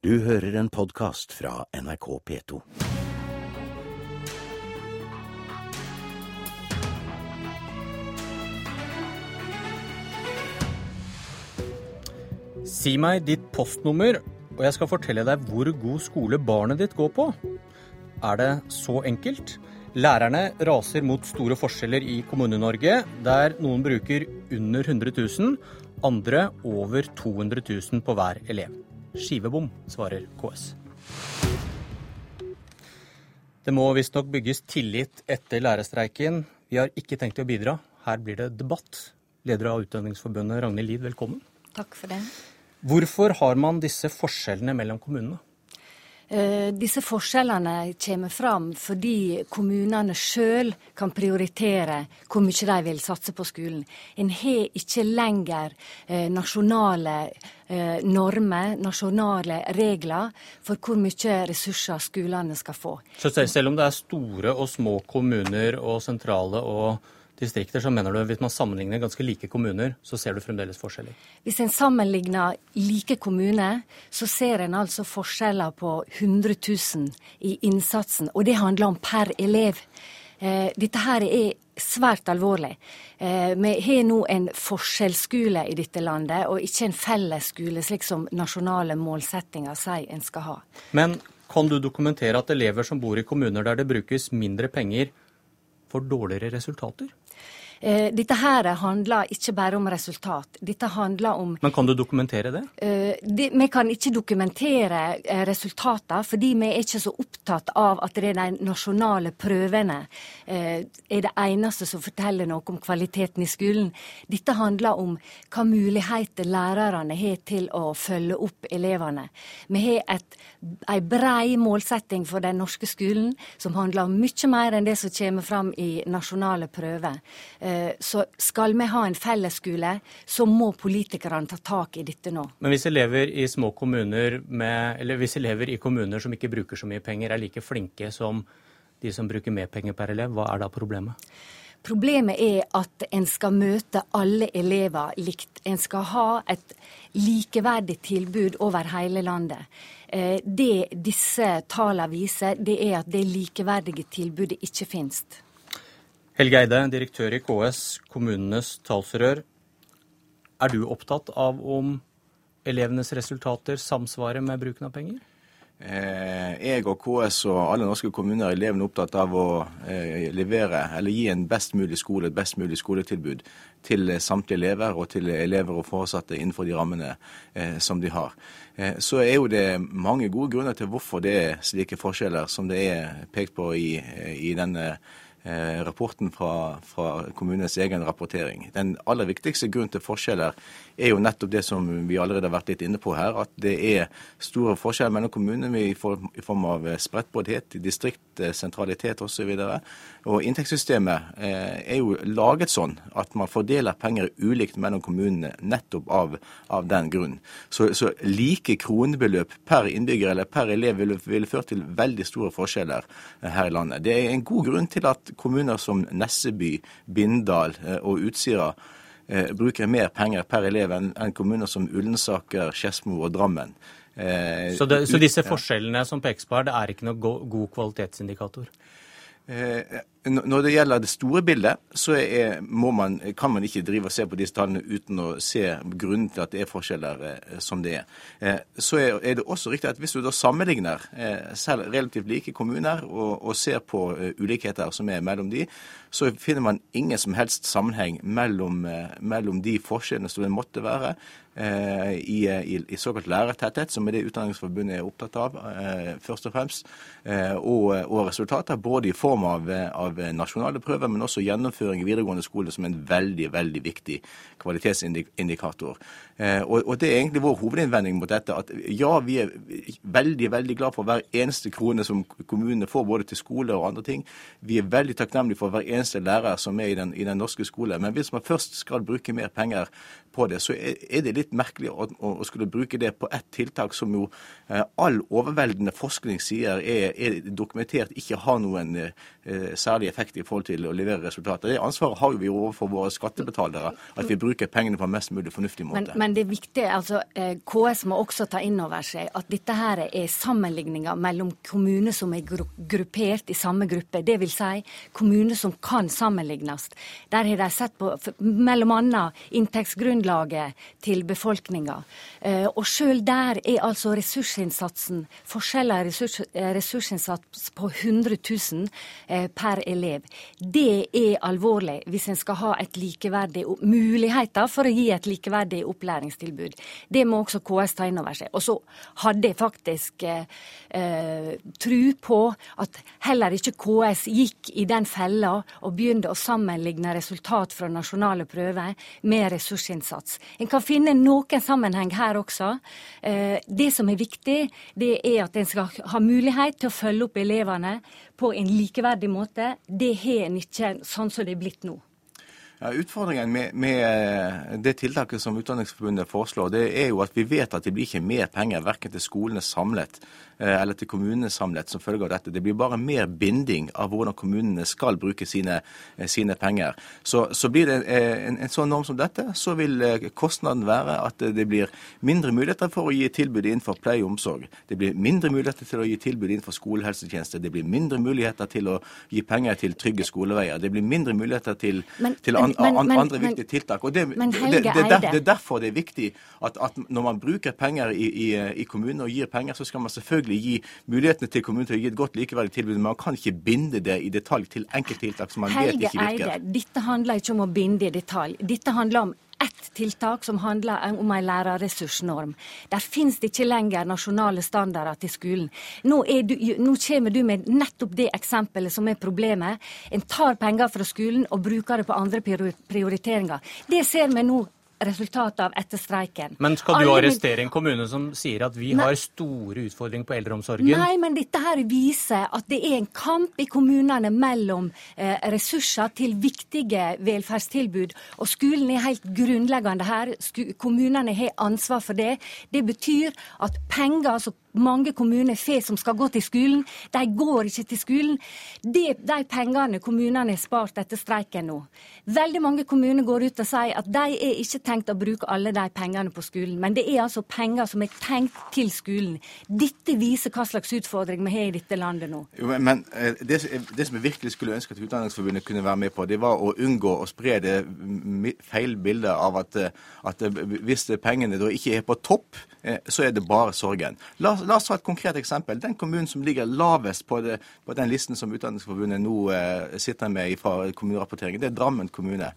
Du hører en podkast fra NRK P2. Si meg ditt postnummer, og jeg skal fortelle deg hvor god skole barnet ditt går på. Er det så enkelt? Lærerne raser mot store forskjeller i Kommune-Norge, der noen bruker under 100 000, andre over 200 000 på hver elev. Skivebom, svarer KS. Det må visstnok bygges tillit etter lærerstreiken. Vi har ikke tenkt å bidra. Her blir det debatt. Leder av Utdanningsforbundet, Ragnhild Lid, velkommen. Takk for det. Hvorfor har man disse forskjellene mellom kommunene? Eh, disse forskjellene kommer fram fordi kommunene sjøl kan prioritere hvor mye de vil satse på skolen. En har ikke lenger eh, nasjonale eh, normer, nasjonale regler for hvor mye ressurser skolene skal få. Selv om det er store og små kommuner og sentrale og distrikter, så mener du hvis man sammenligner ganske like kommuner, så ser du fremdeles forskjeller? Hvis en sammenligner like kommuner, så ser en altså forskjeller på 100 000 i innsatsen. Og det handler om per elev. Eh, dette her er svært alvorlig. Eh, vi har nå en forskjellsskole i dette landet, og ikke en fellesskole, slik som nasjonale målsettinger sier en skal ha. Men kan du dokumentere at elever som bor i kommuner der det brukes mindre penger, får dårligere resultater? Eh, dette her handler ikke bare om resultat. Dette handler om Men kan du dokumentere det? Eh, de, vi kan ikke dokumentere eh, resultatene, fordi vi er ikke så opptatt av at det er de nasjonale prøvene er det eneste som forteller noe om kvaliteten i skolen. Dette handler om hva muligheter lærerne har til å følge opp elevene. Vi har et, en brei målsetting for den norske skolen som handler om mye mer enn det som kommer fram i nasjonale prøver. Eh, så skal vi ha en fellesskole, så må politikerne ta tak i dette nå. Men hvis elever i små kommuner med, eller hvis elever i kommuner som ikke bruker så mye penger, er like flinke som de som bruker mer penger per elev, hva er da problemet? Problemet er at en skal møte alle elever likt. En skal ha et likeverdig tilbud over hele landet. Eh, det disse tallene viser, det er at det likeverdige tilbudet ikke finnes. Helge Eide, direktør i KS, kommunenes talsrør. Er du opptatt av om elevenes resultater samsvarer med bruken av penger? Eh, jeg og KS og alle norske kommuner er elevene opptatt av å eh, levere eller gi en best mulig skole, et best mulig skoletilbud til samtlige elever og til elever og foresatte innenfor de rammene eh, som de har. Så er jo det mange gode grunner til hvorfor det er slike forskjeller som det er pekt på i, i denne Eh, rapporten fra, fra, kommunens egen rapportering. Den aller viktigste grunnen til forskjeller er jo nettopp det som vi allerede har vært litt inne på her, at det er store forskjeller mellom kommunene i form av spredtbåthet, distrikt, sentralitet osv. Og, så og inntektssystemet eh, er jo laget sånn at man fordeler penger ulikt mellom kommunene nettopp av, av den grunn. Så, så, like kronebeløp per innbygger eller per elev ville, vil ført til veldig store forskjeller her i landet. Det er en god grunn til at kommuner som Nesseby, Bindal eh, og Utsira eh, bruker mer penger per elev enn kommuner som Ullensaker, Skedsmo og Drammen. Eh, så, det, så, disse forskjellene som pekes på her, det er ikke noe god kvalitetsindikator? Når det gjelder det store bildet, så er, man, kan man ikke drive og se på disse tallene uten å se grunnen til at det er forskjeller eh, som det er. Eh, så er, det også riktig at hvis du da sammenligner eh, selv relativt like kommuner og, og ser på ulikheter som er mellom de, så finner man ingen som helst sammenheng mellom, mellom de forskjellene som det måtte være i, i, i, såkalt lærertetthet, som er det Utdanningsforbundet er opptatt av, først og fremst, og, og, resultater både i form av, av av eh, nasjonale prøver, men også gjennomføring i videregående skole som en veldig veldig viktig kvalitetsindikator. Eh, og, Det er egentlig vår hovedinnvending mot dette. At ja, vi er veldig veldig glad for hver eneste krone som kommunene får, både til skole og andre ting. Vi er veldig takknemlige for hver eneste lærer som er i den, i den norske skole. Men hvis man først skal bruke mer penger på det, så er det litt merkelig å, å skulle bruke det på ett tiltak som jo eh, all overveldende forskning sier er, er dokumentert ikke har noen særlig særlig effekt i forhold til å levere resultater. Det ansvaret har vi overfor våre skattebetalere, at vi bruker pengene på en mest mulig fornuftig måte. Men, men det er viktig, altså eh, KS må også ta inn over seg at dette her er sammenligninger mellom kommuner som er gruppert i samme gruppe. Det vil si kommuner som kan sammenlignes. Der har de sett på bl.a. inntektsgrunnlaget til befolkninga. Eh, og sjøl der er altså ressursinnsatsen, forskjeller i ressurs, eh, ressursinnsats på 100 000 per elev. Det er alvorlig hvis en skal ha et likeverdig muligheter for å gi et likeverdig opplæringstilbud. Det må også KS ta inn over seg. Og så hadde jeg faktisk eh, eh, tru på at heller ikke KS gikk i den fella og begynte å sammenligne resultat fra nasjonale prøver med ressursinnsats. En kan finne noen sammenheng her også. Eh, det som er viktig, det er at en skal ha mulighet til å følge opp elevene på en likeverdig måte. Det har en ikke sånn som det er blitt nå. Ja, utfordringen med, med, eh, det tiltaket som Utdanningsforbundet foreslår, det er jo at vi vet at det blir ikke mer penger verken til skolene samlet eh, eller til kommunene samlet som følge av dette. Det blir bare mer binding av hvordan kommunene skal bruke sine, eh, sine penger. Så, så, blir det en, en, sånn norm som dette, så vil kostnaden være at det blir mindre muligheter for å gi tilbud innenfor pleie og omsorg. Det blir mindre muligheter til å gi tilbud innenfor skolehelsetjeneste. Det blir mindre muligheter til å gi penger til trygge skoleveier. Det blir mindre muligheter til, men, til an, an, an, andre viktige tiltak. Og det, det, det, det, er derfor det er viktig at, at når man bruker penger i, i, i kommunene og gir penger, så skal man selvfølgelig gi mulighetene til kommunen til å gi et godt likeverdig tilbud. Men man kan ikke binde det i detalj til enkelttiltak som man Helge vet ikke virker. Helge Eide, dette handler ikke om å binde i detalj. Dette handler om tiltak som handler om en lærerressursnorm. Der finnes det ikke lenger nasjonale standarder til skolen. Nå, du, nå, kommer du med nettopp det eksempelet som er problemet. En tar penger fra skolen og bruker det på andre prioriteringer. Det ser vi nå resultatet av etter streiken. Men skal du arrestere en kommune som sier at vi Nei. har store utfordringer på eldreomsorgen? Nei, men dette her viser at det er en kamp i kommunene mellom eh, ressurser til viktige velferdstilbud. Og skolen er helt grunnleggende her. Sk kommunene har ansvar for det. Det betyr at penger altså mange kommuner får som skal gå til skolen, de går ikke til skolen. De, de pengene kommunene har spart etter streiken nå. Veldig mange kommuner går ut og sier at de er ikke tenkt å bruke alle de pengene på skolen, men det er altså penger som er tenkt til skolen. Dette viser hva slags utfordring vi har i dette landet nå. Jo, men eh, det, det, som jeg virkelig skulle ønske at Utdanningsforbundet kunne være med på, det var å unngå å spre det feil bildet av at, eh, at eh, hvis pengene da ikke er på topp, så er det bare sorgen. La, la, oss ta et konkret eksempel. Den kommunen som ligger lavest på, det, på den listen som Utdanningsforbundet nå eh, sitter med fra kommunerapporteringen, det er Drammen kommune.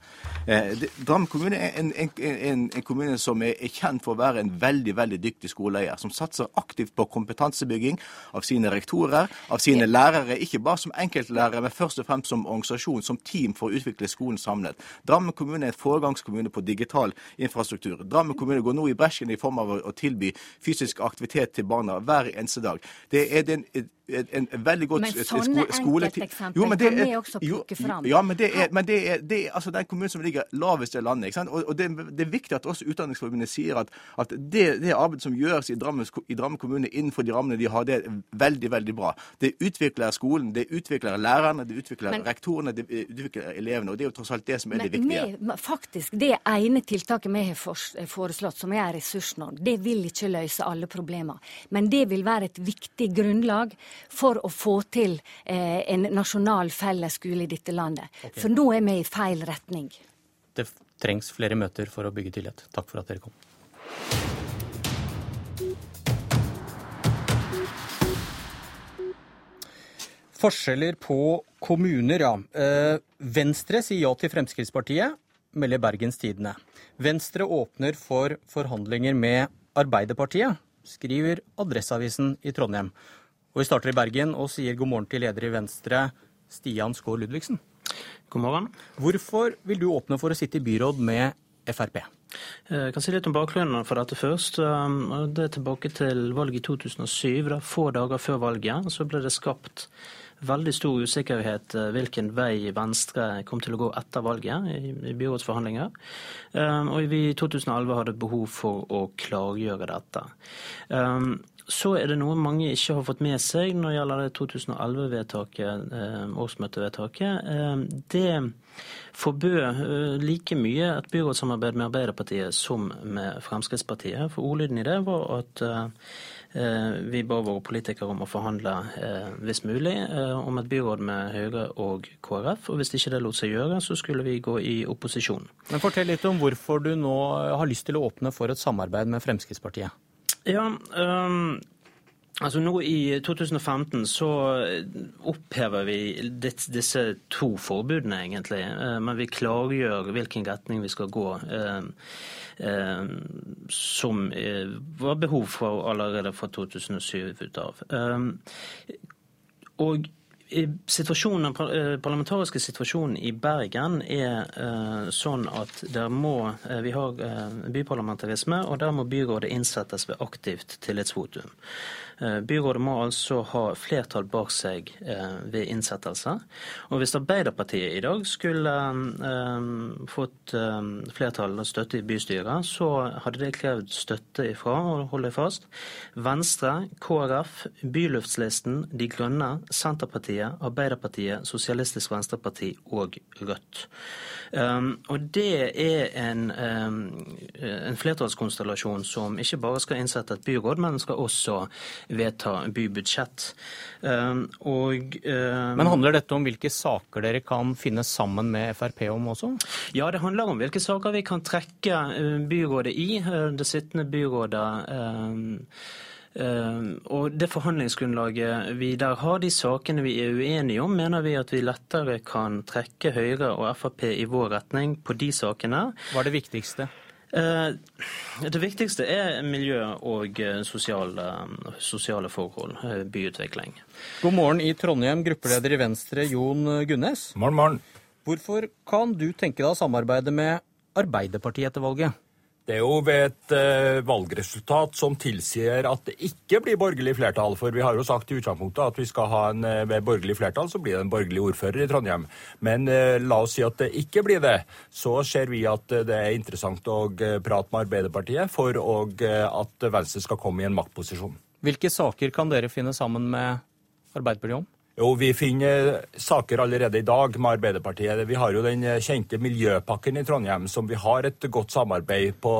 Eh, det, Drammen kommune er en, en, en, en, kommune som er, er kjent for å være en veldig veldig dyktig skoleeier. Som satser aktivt på kompetansebygging av sine rektorer, av sine lærere. Ikke bare som enkeltlærere, men først og fremst som organisasjon, som team for å utvikle skolen samlet. Drammen kommune er en foregangskommune på digital infrastruktur. Drammen kommune går nå i bresjen i form av å, å tilby fysisk aktivitet til barna hver eneste dag. Det er den en, en veldig godt Men sånne enkelteksempler kan vi også plukke fram. Ja, men det er, men det er, det er altså den kommunen som ligger lavest i landet. ikke sant? Og, og det, det, er viktig at også Utdanningsforbundet sier at, at det, det, arbeidet som gjøres i Drammen, i Drammen, kommune innenfor de rammene de har, det er veldig veldig bra. Det utvikler skolen, det utvikler lærerne, det utvikler men, rektorene, det utvikler elevene. Og det er jo tross alt det som er men, det viktige. Med, faktisk, Det ene tiltaket vi har foreslått, som er ressursnorm, det vil ikke løse alle problemer. Men det vil være et viktig grunnlag for å få til eh, en nasjonal fellesskole i dette landet. Okay. For nå er vi i feil retning. Det trengs flere møter for å bygge tillit. Takk for at dere kom. Forskjeller på kommuner, ja. Eh, Venstre sier ja til Fremskrittspartiet, melder Bergens Tidende. Venstre åpner for forhandlinger med Arbeiderpartiet, skriver Adresseavisen i Trondheim. Og vi starter i Bergen og sier god morgen til leder i Venstre, Stian Skaar Ludvigsen. God morgen. Hvorfor vil du åpne for å sitte i byråd med Frp? Eh, jeg kan si litt om bakgrunnen for dette først. Um, det er tilbake til valget i 2007. Da, få dager før valget så ble det skapt veldig stor usikkerhet eh, hvilken vei Venstre kom til å gå etter valget i, byrådsforhandlinger. Um, og vi i 2011 hadde behov for å klargjøre dette. Um, så er det noe mange ikke har fått med seg når det gjelder det 2011-vedtaket, årsmøtevedtaket. Det forbød like mye et byrådssamarbeid med Arbeiderpartiet som med Fremskrittspartiet. For ordlyden i det var at vi ba våre politikere om å forhandle, hvis mulig, om et byråd med Høyre og KrF. Og hvis ikke det lot seg gjøre, så skulle vi gå i opposisjon. Men Fortell litt om hvorfor du nå har lyst til å åpne for et samarbeid med Fremskrittspartiet. Ja, um, altså nå I 2015 så opphever vi disse to forbudene, egentlig. Men vi klargjør hvilken retning vi skal gå. Som var behov for allerede fra 2007 ut av. Og den parlamentariske situasjonen i Bergen er sånn at der må, vi har byparlamentarisme, og der må byrådet innsettes ved aktivt tillitsvotum. Eh, byrådet må altså ha flertall bak seg eh, ved innsettelse. Og hvis Arbeiderpartiet i dag skulle um, fått flertall og støtte i bystyret, så hadde det krevd støtte ifra, og hold deg fast, Venstre, KrF, Byluftslisten, De Grønne, Senterpartiet, Arbeiderpartiet, Sosialistisk Venstreparti og Rødt. Og det er en, en flertallskonstellasjon som ikke bare skal innsette et byråd, men skal også vedta bybudsjett. Ehm, og, ehm, Men handler dette om hvilke saker dere kan finne sammen med Frp om også? Ja, det handler om hvilke saker vi kan trekke eh, byrådet i. Eh, det sittende byrådet. Ehm, og det forhandlingsgrunnlaget vi der har, de sakene vi er uenige om, mener vi at vi lettere kan trekke Høyre og Frp i vår retning på de sakene. Hva er det viktigste? Eh, det viktigste er miljø og eh, sosiale, sosiale forhold, eh, byutvikling. God morgen i Trondheim, gruppeleder i Venstre Jon Gunnes. Morgen, morgen. Hvorfor kan du tenke deg å samarbeide med Arbeiderpartiet etter valget? Det er jo ved et uh, valgresultat som tilsier at det ikke blir borgerlig flertall. For vi har jo sagt i utgangspunktet at vi skal ha en uh, ved borgerlig flertall, så blir det en borgerlig ordfører i Trondheim. Men uh, la oss si at det ikke blir det. Så ser vi at det er interessant å prate med Arbeiderpartiet for at Venstre skal komme i en maktposisjon. Hvilke saker kan dere finne sammen med Arbeiderpartiet om? Jo, Vi finner saker allerede i dag med Arbeiderpartiet. Vi har jo den kjente miljøpakken i Trondheim, som vi har et godt samarbeid på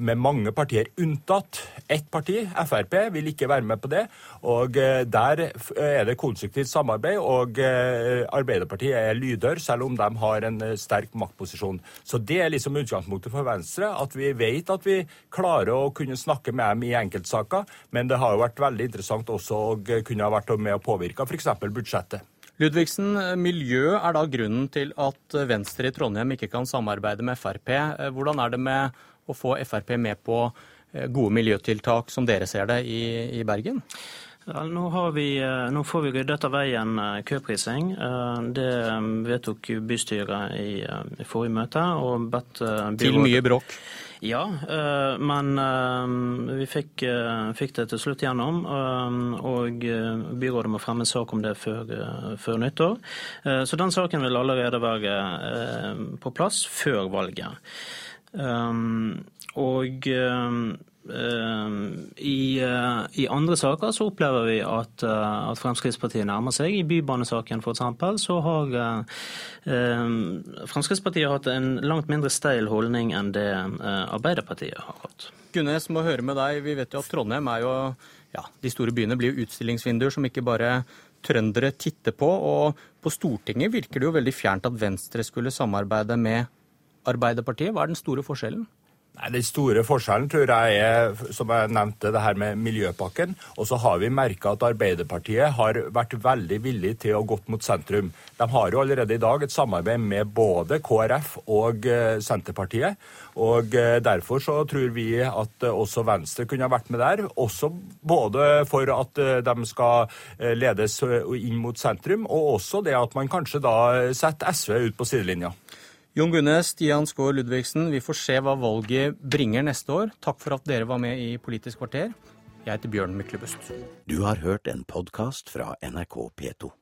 med mange partier, unntatt ett parti, Frp, vil ikke være med på det. Og eh, Der er det konstruktivt samarbeid, og eh, Arbeiderpartiet er lyder, selv om de har en eh, sterk maktposisjon. Så Det er liksom utgangspunktet for Venstre, at vi vet at vi klarer å kunne snakke med dem i enkeltsaker, men det har jo vært veldig interessant også å kunne ha vært med å påvirke f.eks budsjettet. Ludvigsen, miljø er da grunnen til at Venstre i Trondheim ikke kan samarbeide med Frp. Hvordan er det med å få Frp med på eh, gode miljøtiltak, som dere ser det, i, i Bergen? Ja, nå, vi, eh, nå, får vi ryddet av veien eh, køprising. Det vedtok bystyret i, i forrige møte. og bedt byrådet... Til mye bråk? Ja, eh, men eh, vi fikk, eh, fikk, det til slutt gjennom. Og byrådet må fremme en sak om det før, før nyttår. Så den saken vil allerede være på plass før valget. Og I, eh, I, andre saker så opplever vi at, eh, at Fremskrittspartiet nærmer seg. I bybanesaken f.eks. så har Fremskrittspartiet hatt en langt mindre steil holdning enn det Arbeiderpartiet har hatt. Gunnes må høre med deg. Vi vet jo at Trondheim er jo ja, De store byene blir jo utstillingsvinduer som ikke bare trøndere titter på. Og på Stortinget virker det jo veldig fjernt at Venstre skulle samarbeide med Arbeiderpartiet. Hva er den store forskjellen? Nei, Den store forskjellen tror jeg er, som jeg nevnte, det her med miljøpakken. Og så har vi merka at Arbeiderpartiet har vært veldig villig til å gå mot sentrum. De har jo allerede i dag et samarbeid med både KrF og eh, Senterpartiet. Og eh, derfor så tror vi at eh, også Venstre kunne ha vært med der. Også både for at de skal ledes inn mot sentrum, og også det at man kanskje da setter SV ut på sidelinja. Jon Gunnes, Stian Skaar Ludvigsen, vi får se hva valget bringer neste år. Takk for at dere var med i Politisk kvarter. Jeg heter Bjørn Myklebust. Du har hørt en podkast fra NRK P2.